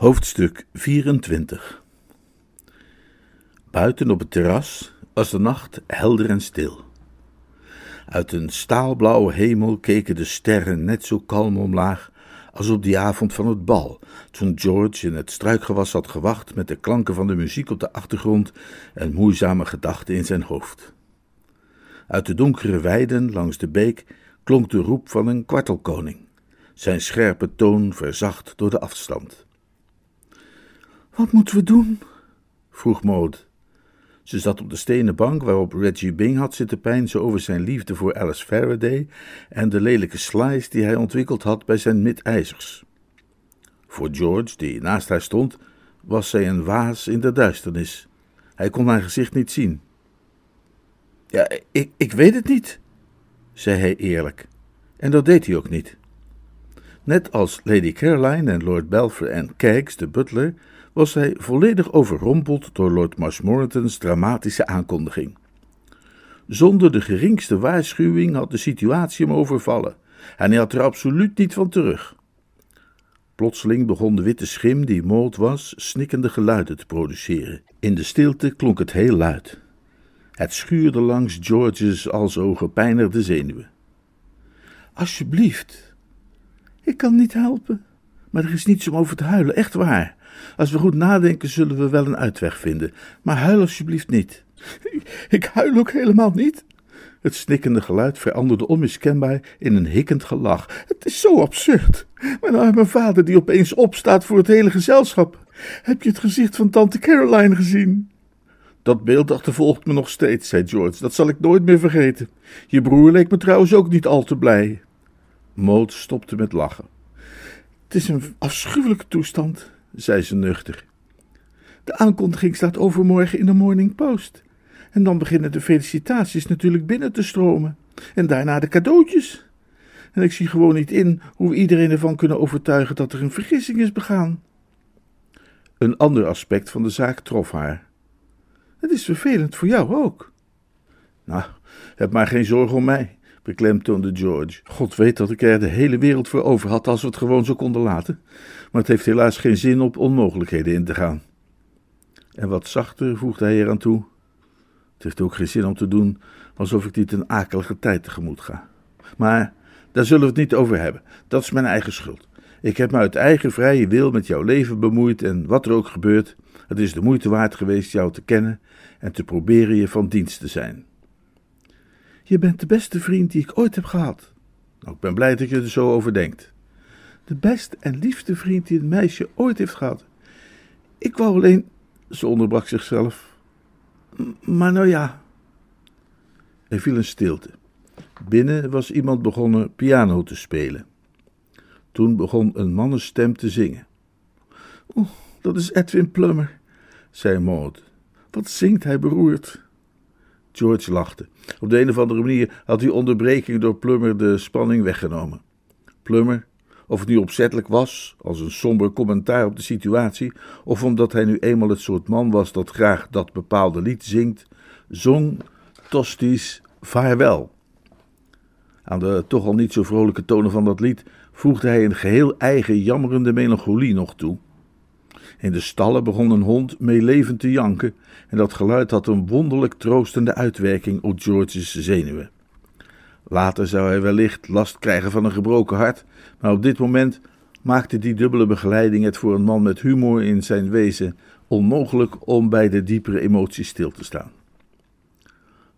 Hoofdstuk 24 Buiten op het terras was de nacht helder en stil. Uit een staalblauwe hemel keken de sterren net zo kalm omlaag als op die avond van het bal, toen George in het struikgewas had gewacht met de klanken van de muziek op de achtergrond en moeizame gedachten in zijn hoofd. Uit de donkere weiden langs de beek klonk de roep van een kwartelkoning, zijn scherpe toon verzacht door de afstand. Wat moeten we doen? vroeg Maud. Ze zat op de stenen bank waarop Reggie Bing had zitten peinzen over zijn liefde voor Alice Faraday en de lelijke slice die hij ontwikkeld had bij zijn mid-ijzers. Voor George, die naast haar stond, was zij een waas in de duisternis. Hij kon haar gezicht niet zien. Ja, ik, ik weet het niet, zei hij eerlijk. En dat deed hij ook niet. Net als Lady Caroline en Lord Belpher en Keggs, de butler, was hij volledig overrompeld door Lord Marshmoreton's dramatische aankondiging. Zonder de geringste waarschuwing had de situatie hem overvallen, en hij had er absoluut niet van terug. Plotseling begon de witte schim die Maud was, snikkende geluiden te produceren. In de stilte klonk het heel luid. Het schuurde langs George's al zo gepijnigde zenuwen. Alsjeblieft, ik kan niet helpen, maar er is niets om over te huilen, echt waar. Als we goed nadenken, zullen we wel een uitweg vinden. Maar huil alsjeblieft niet. Ik huil ook helemaal niet. Het snikkende geluid veranderde onmiskenbaar in een hikkend gelach. Het is zo absurd. Mijn vader die opeens opstaat voor het hele gezelschap. Heb je het gezicht van tante Caroline gezien? Dat beeld achtervolgt me nog steeds, zei George. Dat zal ik nooit meer vergeten. Je broer leek me trouwens ook niet al te blij. Maud stopte met lachen. Het is een afschuwelijke toestand zei ze nuchter. De aankondiging staat overmorgen in de Morning Post. En dan beginnen de felicitaties natuurlijk binnen te stromen. En daarna de cadeautjes. En ik zie gewoon niet in hoe we iedereen ervan kunnen overtuigen dat er een vergissing is begaan. Een ander aspect van de zaak trof haar. Het is vervelend voor jou ook. Nou, heb maar geen zorg om mij, beklemtoonde George. God weet dat ik er de hele wereld voor over had als we het gewoon zo konden laten. Maar het heeft helaas geen zin op onmogelijkheden in te gaan. En wat zachter voegde hij eraan toe. Het heeft ook geen zin om te doen alsof ik niet een akelige tijd tegemoet ga. Maar daar zullen we het niet over hebben. Dat is mijn eigen schuld. Ik heb me uit eigen vrije wil met jouw leven bemoeid en wat er ook gebeurt, het is de moeite waard geweest jou te kennen en te proberen je van dienst te zijn. Je bent de beste vriend die ik ooit heb gehad. Nou, ik ben blij dat je er zo over denkt. De beste en liefste vriend die een meisje ooit heeft gehad. Ik wou alleen. Ze onderbrak zichzelf. Maar nou ja. Er viel een stilte. Binnen was iemand begonnen piano te spelen. Toen begon een mannenstem te zingen. Oh, dat is Edwin Plummer, zei Maud. Wat zingt hij beroerd? George lachte. Op de een of andere manier had die onderbreking door Plummer de spanning weggenomen. Plummer, of het nu opzettelijk was, als een somber commentaar op de situatie, of omdat hij nu eenmaal het soort man was dat graag dat bepaalde lied zingt, zong Tosti's Vaarwel. Aan de toch al niet zo vrolijke tonen van dat lied voegde hij een geheel eigen jammerende melancholie nog toe. In de stallen begon een hond meelevend te janken en dat geluid had een wonderlijk troostende uitwerking op George's zenuwen. Later zou hij wellicht last krijgen van een gebroken hart, maar op dit moment maakte die dubbele begeleiding het voor een man met humor in zijn wezen onmogelijk om bij de diepere emoties stil te staan.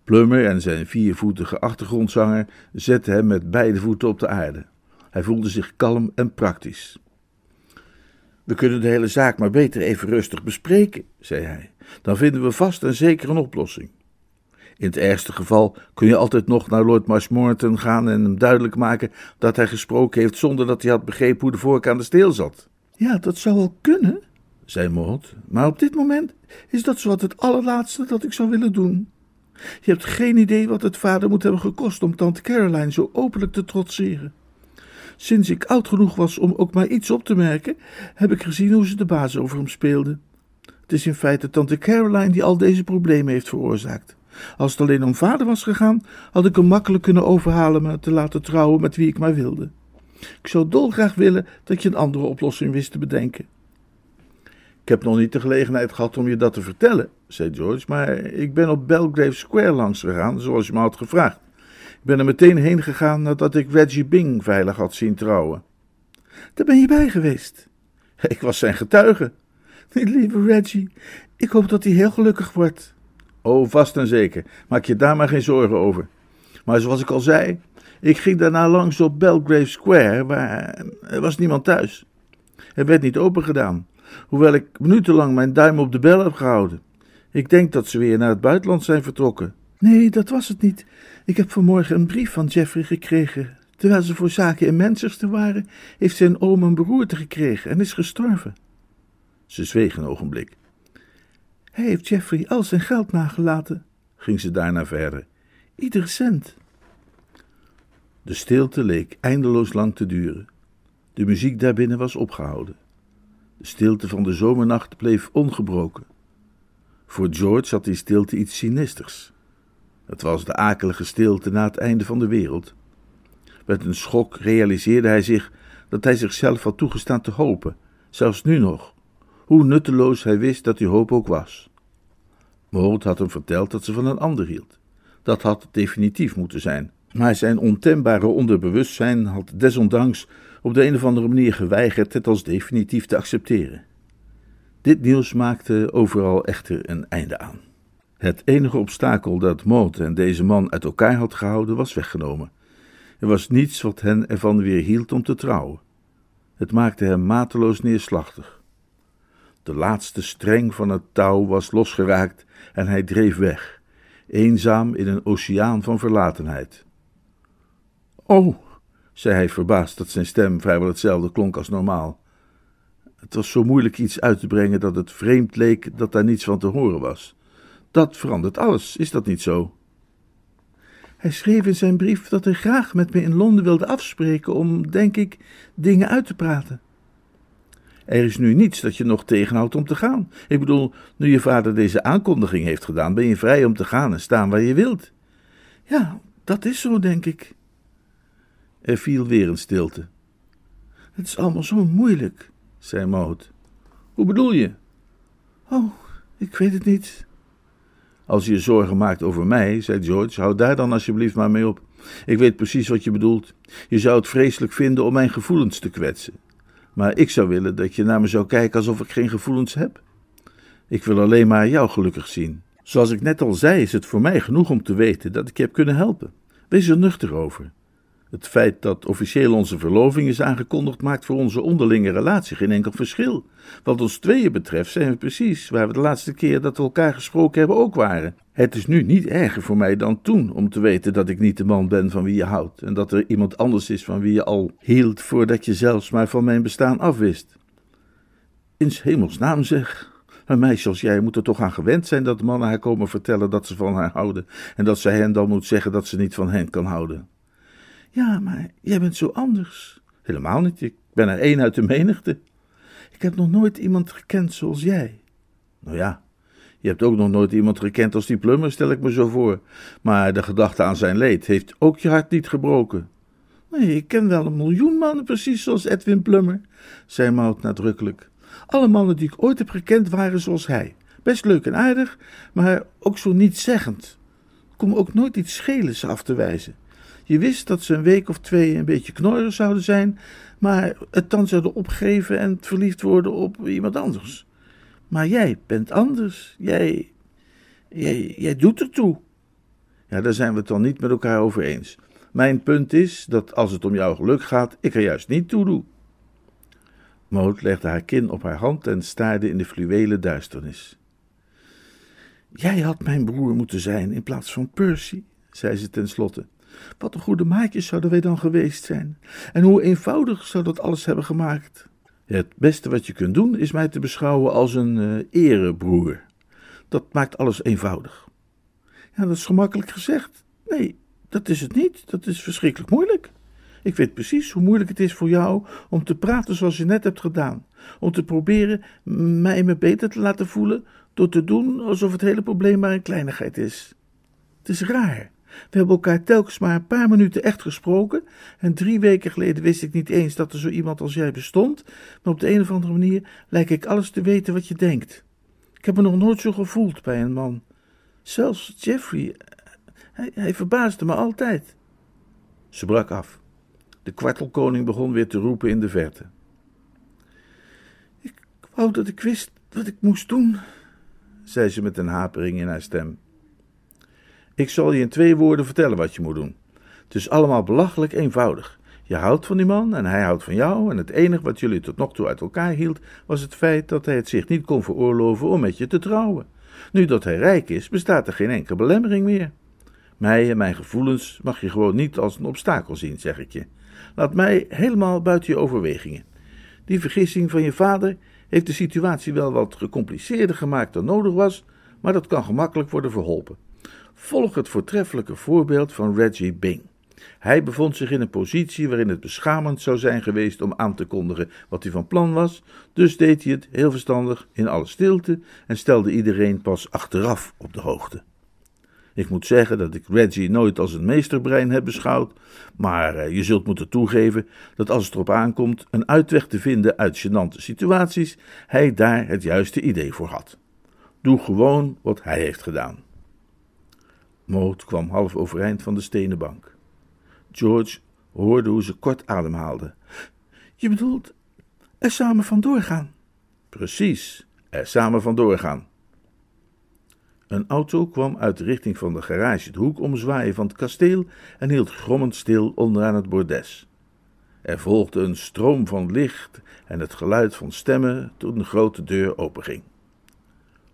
Plummer en zijn viervoetige achtergrondzanger zetten hem met beide voeten op de aarde. Hij voelde zich kalm en praktisch. We kunnen de hele zaak maar beter even rustig bespreken, zei hij. Dan vinden we vast en zeker een oplossing. In het ergste geval kun je altijd nog naar Lord Marshmoreton gaan en hem duidelijk maken dat hij gesproken heeft zonder dat hij had begrepen hoe de vork aan de steel zat. Ja, dat zou wel kunnen, zei Maud, maar op dit moment is dat zowat het allerlaatste dat ik zou willen doen. Je hebt geen idee wat het vader moet hebben gekost om tante Caroline zo openlijk te trotseren. Sinds ik oud genoeg was om ook maar iets op te merken, heb ik gezien hoe ze de baas over hem speelde. Het is in feite tante Caroline die al deze problemen heeft veroorzaakt. Als het alleen om vader was gegaan, had ik hem makkelijk kunnen overhalen me te laten trouwen met wie ik maar wilde. Ik zou dolgraag willen dat je een andere oplossing wist te bedenken. Ik heb nog niet de gelegenheid gehad om je dat te vertellen, zei George, maar ik ben op Belgrave Square langs gegaan, zoals je me had gevraagd. Ik ben er meteen heen gegaan nadat ik Reggie Bing veilig had zien trouwen. Daar ben je bij geweest. Ik was zijn getuige. Lieve Reggie, ik hoop dat hij heel gelukkig wordt. Oh, vast en zeker. Maak je daar maar geen zorgen over. Maar zoals ik al zei, ik ging daarna langs op Belgrave Square, waar er was niemand thuis. Er werd niet opengedaan, hoewel ik minutenlang mijn duim op de bel heb gehouden. Ik denk dat ze weer naar het buitenland zijn vertrokken. Nee, dat was het niet. Ik heb vanmorgen een brief van Jeffrey gekregen. Terwijl ze voor zaken in Manchester waren, heeft zijn oom een beroerte gekregen en is gestorven. Ze zweeg een ogenblik. Hij heeft Jeffrey al zijn geld nagelaten, ging ze daarna verder. Iedere cent. De stilte leek eindeloos lang te duren. De muziek daarbinnen was opgehouden. De stilte van de zomernacht bleef ongebroken. Voor George had die stilte iets sinisters. Het was de akelige stilte na het einde van de wereld. Met een schok realiseerde hij zich dat hij zichzelf had toegestaan te hopen, zelfs nu nog, hoe nutteloos hij wist dat die hoop ook was. Maud had hem verteld dat ze van een ander hield. Dat had definitief moeten zijn. Maar zijn ontembare onderbewustzijn had desondanks op de een of andere manier geweigerd het als definitief te accepteren. Dit nieuws maakte overal echter een einde aan. Het enige obstakel dat Maud en deze man uit elkaar had gehouden was weggenomen. Er was niets wat hen ervan weerhield om te trouwen. Het maakte hem mateloos neerslachtig. De laatste streng van het touw was losgeraakt en hij dreef weg, eenzaam in een oceaan van verlatenheid. Oh, zei hij verbaasd dat zijn stem vrijwel hetzelfde klonk als normaal. Het was zo moeilijk iets uit te brengen dat het vreemd leek dat daar niets van te horen was. Dat verandert alles, is dat niet zo? Hij schreef in zijn brief dat hij graag met me in Londen wilde afspreken om, denk ik, dingen uit te praten. Er is nu niets dat je nog tegenhoudt om te gaan. Ik bedoel, nu je vader deze aankondiging heeft gedaan, ben je vrij om te gaan en staan waar je wilt. Ja, dat is zo, denk ik. Er viel weer een stilte. Het is allemaal zo moeilijk, zei Maud. Hoe bedoel je? Oh, ik weet het niet. Als je je zorgen maakt over mij, zei George, houd daar dan alsjeblieft maar mee op. Ik weet precies wat je bedoelt. Je zou het vreselijk vinden om mijn gevoelens te kwetsen. Maar ik zou willen dat je naar me zou kijken alsof ik geen gevoelens heb. Ik wil alleen maar jou gelukkig zien. Zoals ik net al zei, is het voor mij genoeg om te weten dat ik je heb kunnen helpen. Wees er nuchter over. Het feit dat officieel onze verloving is aangekondigd, maakt voor onze onderlinge relatie geen enkel verschil. Wat ons tweeën betreft zijn we precies waar we de laatste keer dat we elkaar gesproken hebben ook waren. Het is nu niet erger voor mij dan toen om te weten dat ik niet de man ben van wie je houdt en dat er iemand anders is van wie je al hield voordat je zelfs maar van mijn bestaan afwist. In hemelsnaam zeg. Een meisje als jij moet er toch aan gewend zijn dat mannen haar komen vertellen dat ze van haar houden en dat zij hen dan moet zeggen dat ze niet van hen kan houden. Ja, maar jij bent zo anders. Helemaal niet, ik ben er één uit de menigte. Ik heb nog nooit iemand gekend zoals jij. Nou ja, je hebt ook nog nooit iemand gekend als die plummer, stel ik me zo voor. Maar de gedachte aan zijn leed heeft ook je hart niet gebroken. Nee, ik ken wel een miljoen mannen precies zoals Edwin Plummer, zei Maud nadrukkelijk. Alle mannen die ik ooit heb gekend waren zoals hij. Best leuk en aardig, maar ook zo nietszeggend. Kom ook nooit iets schelen af te wijzen. Je wist dat ze een week of twee een beetje knorrig zouden zijn, maar het dan zouden opgeven en verliefd worden op iemand anders. Maar jij bent anders. Jij, jij, jij doet ertoe. Ja, daar zijn we het dan niet met elkaar over eens. Mijn punt is dat als het om jouw geluk gaat, ik er juist niet toe doe. Moot legde haar kin op haar hand en staarde in de fluwelen duisternis. Jij had mijn broer moeten zijn in plaats van Percy, zei ze tenslotte. Wat een goede maatjes zouden wij dan geweest zijn. En hoe eenvoudig zou dat alles hebben gemaakt. Het beste wat je kunt doen is mij te beschouwen als een uh, erebroer. Dat maakt alles eenvoudig. Ja, dat is gemakkelijk gezegd. Nee, dat is het niet. Dat is verschrikkelijk moeilijk. Ik weet precies hoe moeilijk het is voor jou om te praten zoals je net hebt gedaan. Om te proberen mij me beter te laten voelen door te doen alsof het hele probleem maar een kleinigheid is. Het is raar. We hebben elkaar telkens maar een paar minuten echt gesproken. En drie weken geleden wist ik niet eens dat er zo iemand als jij bestond. Maar op de een of andere manier lijkt ik alles te weten wat je denkt. Ik heb me nog nooit zo gevoeld bij een man. Zelfs Jeffrey, hij, hij verbaasde me altijd. Ze brak af. De kwartelkoning begon weer te roepen in de verte. Ik wou dat ik wist wat ik moest doen, zei ze met een hapering in haar stem. Ik zal je in twee woorden vertellen wat je moet doen. Het is allemaal belachelijk eenvoudig. Je houdt van die man en hij houdt van jou, en het enige wat jullie tot nog toe uit elkaar hield, was het feit dat hij het zich niet kon veroorloven om met je te trouwen. Nu dat hij rijk is, bestaat er geen enkele belemmering meer. Mij en mijn gevoelens mag je gewoon niet als een obstakel zien, zeg ik je. Laat mij helemaal buiten je overwegingen. Die vergissing van je vader heeft de situatie wel wat gecompliceerder gemaakt dan nodig was, maar dat kan gemakkelijk worden verholpen. Volg het voortreffelijke voorbeeld van Reggie Bing. Hij bevond zich in een positie waarin het beschamend zou zijn geweest om aan te kondigen wat hij van plan was, dus deed hij het heel verstandig in alle stilte en stelde iedereen pas achteraf op de hoogte. Ik moet zeggen dat ik Reggie nooit als een meesterbrein heb beschouwd, maar eh, je zult moeten toegeven dat als het erop aankomt een uitweg te vinden uit gênante situaties, hij daar het juiste idee voor had. Doe gewoon wat hij heeft gedaan. Maud kwam half overeind van de stenen bank. George hoorde hoe ze kort ademhaalde. Je bedoelt er samen vandoor gaan? Precies, er samen vandoor gaan. Een auto kwam uit de richting van de garage de hoek omzwaaien van het kasteel en hield grommend stil onderaan het bordes. Er volgde een stroom van licht en het geluid van stemmen toen de grote deur openging.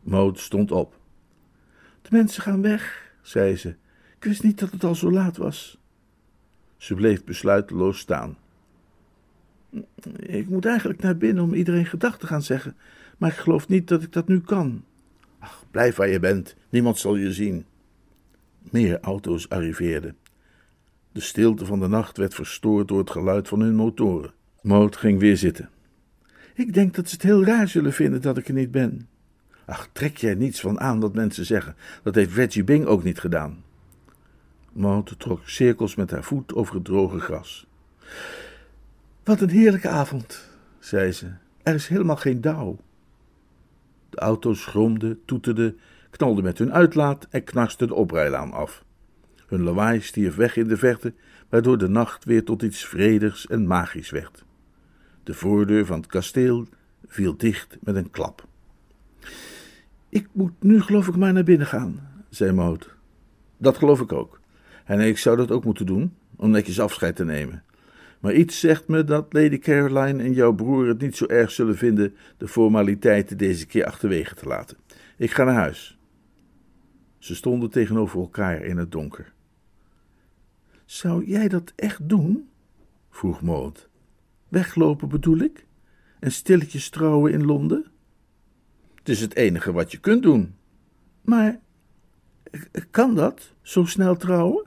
Maud stond op. De mensen gaan weg, zei ze. Ik wist niet dat het al zo laat was. Ze bleef besluiteloos staan. Ik moet eigenlijk naar binnen om iedereen gedag te gaan zeggen, maar ik geloof niet dat ik dat nu kan. Ach, blijf waar je bent, niemand zal je zien. Meer auto's arriveerden. De stilte van de nacht werd verstoord door het geluid van hun motoren. Moot ging weer zitten. Ik denk dat ze het heel raar zullen vinden dat ik er niet ben. Ach, trek jij niets van aan wat mensen zeggen. Dat heeft Reggie Bing ook niet gedaan. Maud trok cirkels met haar voet over het droge gras. Wat een heerlijke avond, zei ze. Er is helemaal geen dauw. De auto's gromden, toeterden, knalden met hun uitlaat en knarsten de oprijlaan af. Hun lawaai stierf weg in de verte, waardoor de nacht weer tot iets vredigs en magisch werd. De voordeur van het kasteel viel dicht met een klap. Ik moet nu geloof ik maar naar binnen gaan, zei Maud. Dat geloof ik ook. En ik zou dat ook moeten doen, om netjes afscheid te nemen. Maar iets zegt me dat Lady Caroline en jouw broer het niet zo erg zullen vinden de formaliteiten deze keer achterwege te laten. Ik ga naar huis. Ze stonden tegenover elkaar in het donker. Zou jij dat echt doen? vroeg Maud. Weglopen bedoel ik? En stilletjes trouwen in Londen? Het is het enige wat je kunt doen. Maar kan dat, zo snel trouwen?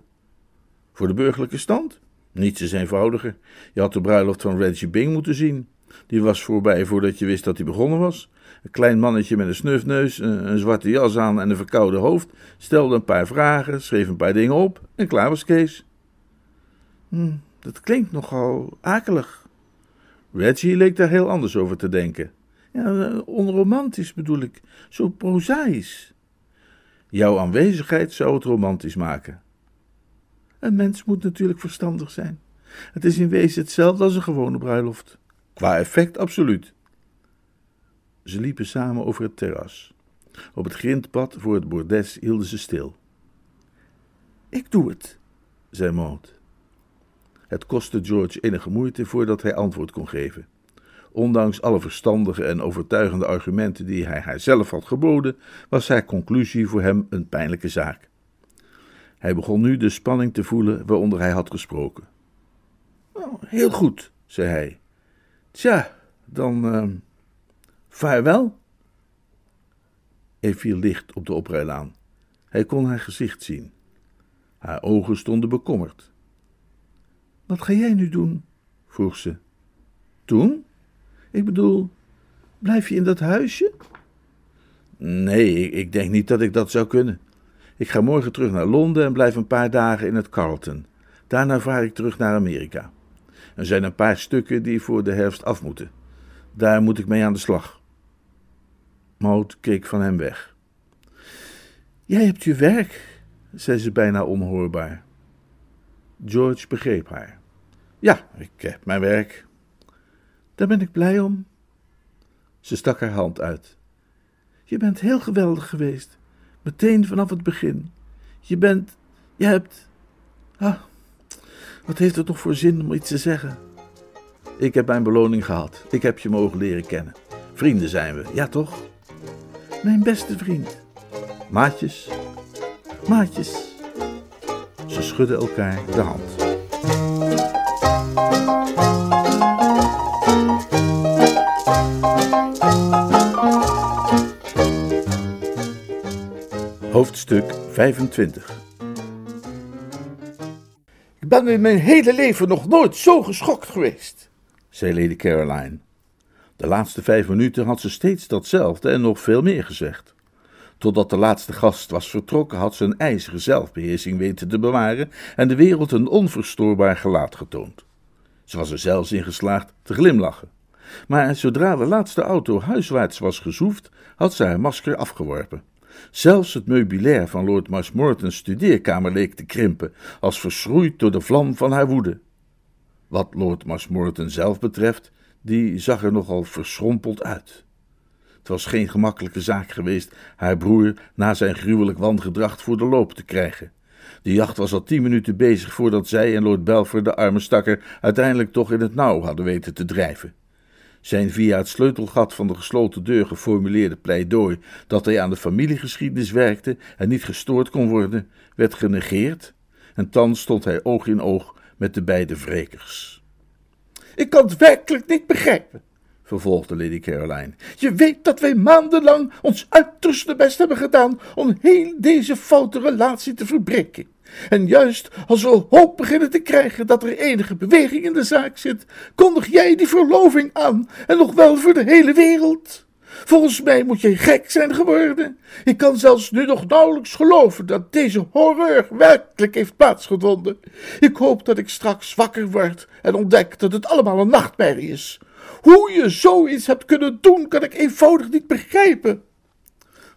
Voor de burgerlijke stand? Niets is eenvoudiger. Je had de bruiloft van Reggie Bing moeten zien. Die was voorbij voordat je wist dat hij begonnen was. Een klein mannetje met een snufneus, een, zwarte jas aan en een verkoude hoofd, stelde een paar vragen, schreef een paar dingen op en klaar was Kees. Hm, dat klinkt nogal akelig. Reggie leek daar heel anders over te denken. Ja, onromantisch bedoel ik, zo prozaïs. Jouw aanwezigheid zou het romantisch maken. Een mens moet natuurlijk verstandig zijn. Het is in wezen hetzelfde als een gewone bruiloft. Qua effect absoluut. Ze liepen samen over het terras. Op het grindpad voor het bordes hielden ze stil. Ik doe het, zei Maud. Het kostte George enige moeite voordat hij antwoord kon geven. Ondanks alle verstandige en overtuigende argumenten die hij haar zelf had geboden, was haar conclusie voor hem een pijnlijke zaak. Hij begon nu de spanning te voelen waaronder hij had gesproken. Oh, heel goed, zei hij. Tja, dan uh, vaarwel. Er viel licht op de oprijlaan. Hij kon haar gezicht zien. Haar ogen stonden bekommerd. Wat ga jij nu doen? vroeg ze. Doen? Ik bedoel, blijf je in dat huisje? Nee, ik, denk niet dat ik dat zou kunnen. Ik ga morgen terug naar Londen en blijf een paar dagen in het Carlton. Daarna vaar ik terug naar Amerika. Er zijn een paar stukken die voor de herfst af moeten. Daar moet ik mee aan de slag. Maud keek van hem weg. Jij hebt je werk, zei ze bijna onhoorbaar. George begreep haar. Ja, ik heb mijn werk. Daar ben ik blij om. Ze stak haar hand uit. Je bent heel geweldig geweest, meteen vanaf het begin. Je bent, je hebt. Ah, wat heeft het toch voor zin om iets te zeggen? Ik heb mijn beloning gehad. Ik heb je mogen leren kennen. Vrienden zijn we, ja toch? Mijn beste vriend. Maatjes. Maatjes. Ze schudden elkaar de hand. Hoofdstuk 25 Ik ben in mijn hele leven nog nooit zo geschokt geweest, zei Lady Caroline. De laatste vijf minuten had ze steeds datzelfde en nog veel meer gezegd. Totdat de laatste gast was vertrokken, had ze een ijzeren zelfbeheersing weten te bewaren en de wereld een onverstoorbaar gelaat getoond. Ze was er zelfs in geslaagd te glimlachen. Maar zodra de laatste auto huiswaarts was gezoefd, had ze haar masker afgeworpen. Zelfs het meubilair van Lord Marshmoreton's studeerkamer leek te krimpen, als verschroeid door de vlam van haar woede. Wat Lord Marshmoreton zelf betreft, die zag er nogal verschrompeld uit. Het was geen gemakkelijke zaak geweest haar broer na zijn gruwelijk wangedrag voor de loop te krijgen. De jacht was al tien minuten bezig voordat zij en Lord Belfer de arme stakker uiteindelijk toch in het nauw hadden weten te drijven. Zijn via het sleutelgat van de gesloten deur geformuleerde pleidooi dat hij aan de familiegeschiedenis werkte en niet gestoord kon worden, werd genegeerd, en thans stond hij oog in oog met de beide wrekers. Ik kan het werkelijk niet begrijpen, vervolgde Lady Caroline. Je weet dat wij maandenlang ons uiterste best hebben gedaan om heel deze foute relatie te verbreken. En juist als we hoop beginnen te krijgen dat er enige beweging in de zaak zit, kondig jij die verloving aan en nog wel voor de hele wereld. Volgens mij moet je gek zijn geworden. Ik kan zelfs nu nog nauwelijks geloven dat deze horreur werkelijk heeft plaatsgevonden. Ik hoop dat ik straks wakker word en ontdek dat het allemaal een nachtmerrie is. Hoe je zoiets hebt kunnen doen, kan ik eenvoudig niet begrijpen.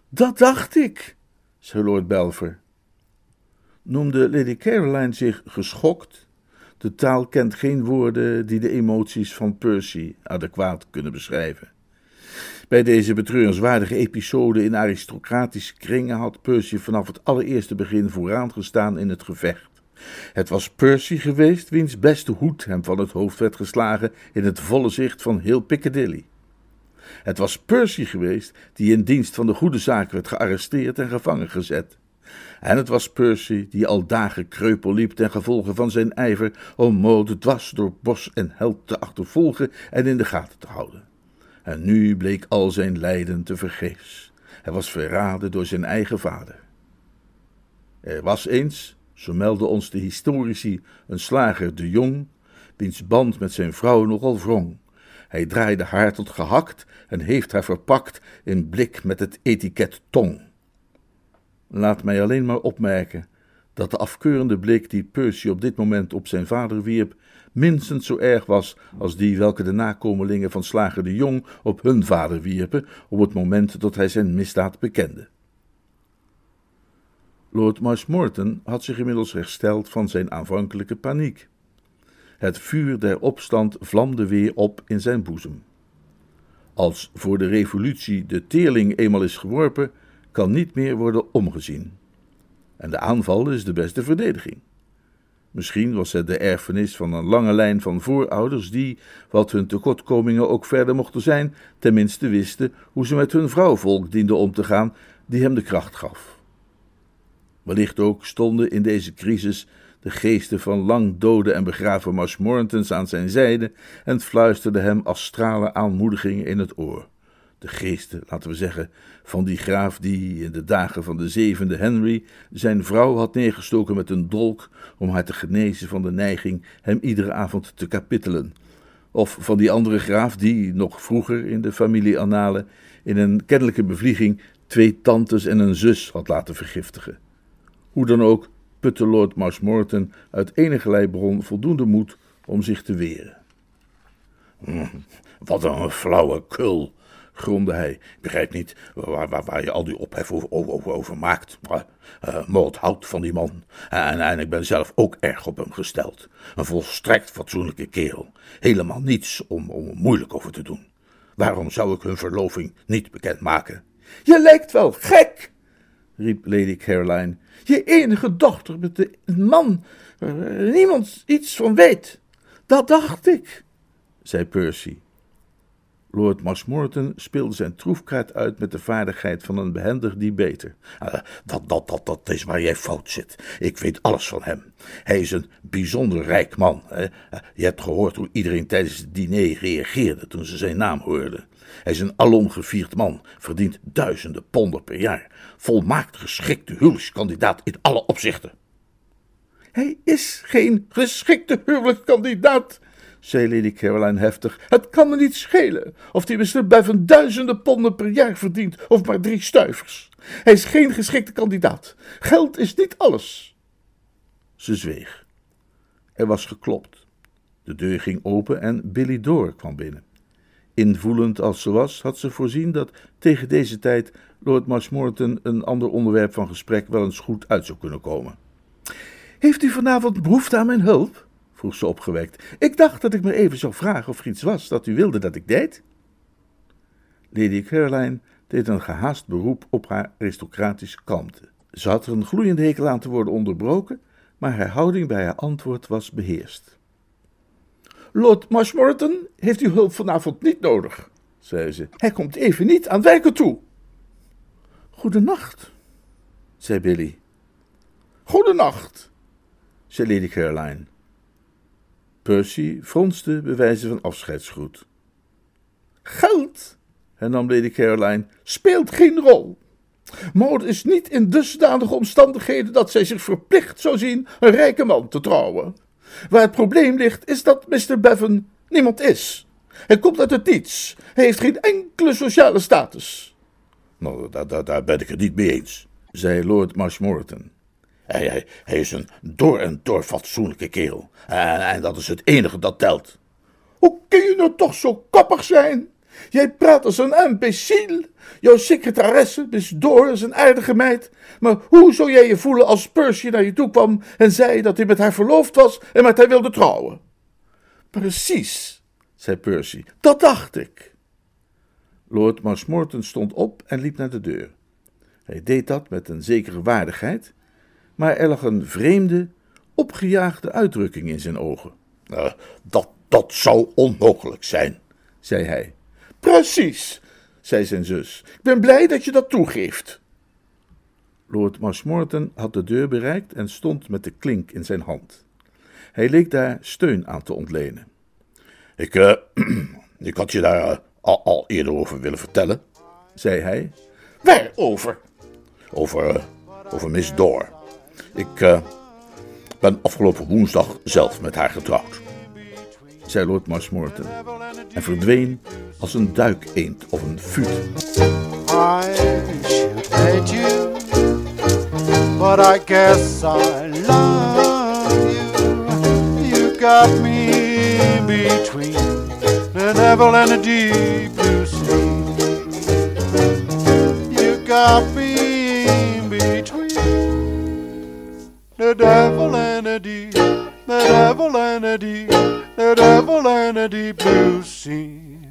Dat dacht ik, zei Lord Belfer. Noemde Lady Caroline zich geschokt? De taal kent geen woorden die de emoties van Percy adequaat kunnen beschrijven. Bij deze betreurenswaardige episode in aristocratische kringen had Percy vanaf het allereerste begin vooraan gestaan in het gevecht. Het was Percy geweest wiens beste hoed hem van het hoofd werd geslagen in het volle zicht van heel Piccadilly. Het was Percy geweest die in dienst van de goede zaak werd gearresteerd en gevangen gezet. En het was Percy die al dagen kreupel liep ten gevolge van zijn ijver om mode dwars door bos en held te achtervolgen en in de gaten te houden. En nu bleek al zijn lijden te vergeefs. Hij was verraden door zijn eigen vader. Er was eens, zo melden ons de historici, een slager de Jong, wiens band met zijn vrouw nogal wrong. Hij draaide haar tot gehakt en heeft haar verpakt in blik met het etiket tong. Laat mij alleen maar opmerken dat de afkeurende blik die Percy op dit moment op zijn vader wierp, minstens zo erg was als die welke de nakomelingen van Slager de Jong op hun vader wierpen op het moment dat hij zijn misdaad bekende. Lord Marshmoreton had zich inmiddels hersteld van zijn aanvankelijke paniek. Het vuur der opstand vlamde weer op in zijn boezem. Als voor de revolutie de teerling eenmaal is geworpen, kan niet meer worden omgezien. En de aanval is de beste verdediging. Misschien was het de erfenis van een lange lijn van voorouders die, wat hun tekortkomingen ook verder mochten zijn, tenminste wisten hoe ze met hun vrouwvolk dienden om te gaan, die hem de kracht gaf. Wellicht ook stonden in deze crisis de geesten van lang dode en begraven Marshmortons aan zijn zijde en fluisterden hem als stralen aanmoediging in het oor. De geesten, laten we zeggen, van die graaf die in de dagen van de zevende Henry zijn vrouw had neergestoken met een dolk om haar te genezen van de neiging hem iedere avond te kapittelen. Of van die andere graaf die, nog vroeger in de familieannalen, in een kennelijke bevlieging twee tantes en een zus had laten vergiftigen. Hoe dan ook, putte Lord Marshmoreton uit enige bron voldoende moed om zich te weren. Hm, wat een flauwe kul, gromde hij. Ik begrijp niet waar, waar, waar je al die ophef over, maakt. Uh, Moord houdt van die man. En, en ik ben zelf ook erg op hem gesteld. Een volstrekt fatsoenlijke kerel. Helemaal niets om, om moeilijk over te doen. Waarom zou ik hun verloving niet bekendmaken? Je lijkt wel gek, riep Lady Caroline. Je enige dochter met een man waar niemand iets van weet. Dat dacht ik, zei Percy. Lord Marshmoreton speelde zijn troefkaart uit met de vaardigheid van een behendig die beter. Uh, dat, dat, dat, dat is waar jij fout zit. Ik weet alles van hem. Hij is een bijzonder rijk man. Uh, je hebt gehoord hoe iedereen tijdens het diner reageerde toen ze zijn naam hoorden. Hij is een alomgevierd man, verdient duizenden ponden per jaar. Volmaakt geschikte huwelijkskandidaat in alle opzichten. Hij is geen geschikte huwelijkskandidaat, zei Lady Caroline heftig. Het kan me niet schelen of die Mr. Bevan duizenden ponden per jaar verdient of maar drie stuivers. Hij is geen geschikte kandidaat. Geld is niet alles. Ze zweeg. Er was geklopt. De deur ging open en Billy Door kwam binnen. Invoelend als ze was, had ze voorzien dat tegen deze tijd Lord Marshmoreton een ander onderwerp van gesprek wel eens goed uit zou kunnen komen. Heeft u vanavond behoefte aan mijn hulp? Vroeg ze opgewekt. Ik dacht dat ik me even zou vragen of er iets was dat u wilde dat ik deed. Lady Caroline deed een gehaast beroep op haar aristocratische kalmte. Ze had er een gloeiende hekel aan te worden onderbroken, maar haar houding bij haar antwoord was beheerst. Lord Marshmoreton heeft uw hulp vanavond niet nodig, zei ze. Hij komt even niet aan werken toe. Goedenacht, zei Billy. Goedenacht, zei Lady Caroline. Percy fronste bij wijze van afscheidsgroet. Geld, hernam Lady Caroline, speelt geen rol. Maud is niet in dusdanige omstandigheden dat zij zich verplicht zou zien een rijke man te trouwen. Waar het probleem ligt, is dat Mr. Bevan niemand is. Hij komt uit het niets. Hij heeft geen enkele sociale status. Nou, daar, daar, daar ben ik het niet mee eens, zei Lord Marshmoreton. Hij, is een door en door fatsoenlijke kerel. En, en dat is het enige dat telt. Hoe kun je nou toch zo koppig zijn? Jij praat als een imbecile. Jouw secretaresse, Miss Door, is een aardige meid. Maar hoe zou jij je voelen als Percy naar je toe kwam en zei dat hij met haar verloofd was en met haar wilde trouwen? Precies, zei Percy. Dat dacht ik. Lord Marshmoreton stond op en liep naar de deur. Hij deed dat met een zekere waardigheid, maar er lag een vreemde, opgejaagde uitdrukking in zijn ogen. Uh, dat, dat zou onmogelijk zijn, zei hij. Precies, zei zijn zus. Ik ben blij dat je dat toegeeft. Lord Marshmoreton had de deur bereikt en stond met de klink in zijn hand. Hij leek daar steun aan te ontlenen. Ik, uh, ik had je daar uh, al, al, eerder over willen vertellen, zei hij. Waarover? Over, over Miss Door. Ik ben afgelopen woensdag zelf met haar getrouwd zei Lord Marshmoreton, en verdween als een duikeend of een you, but I guess I love you. You got me between the devil and the deep blue sea. You got me the devil and the deep, the devil and the deep. the devil and a deep blue sea.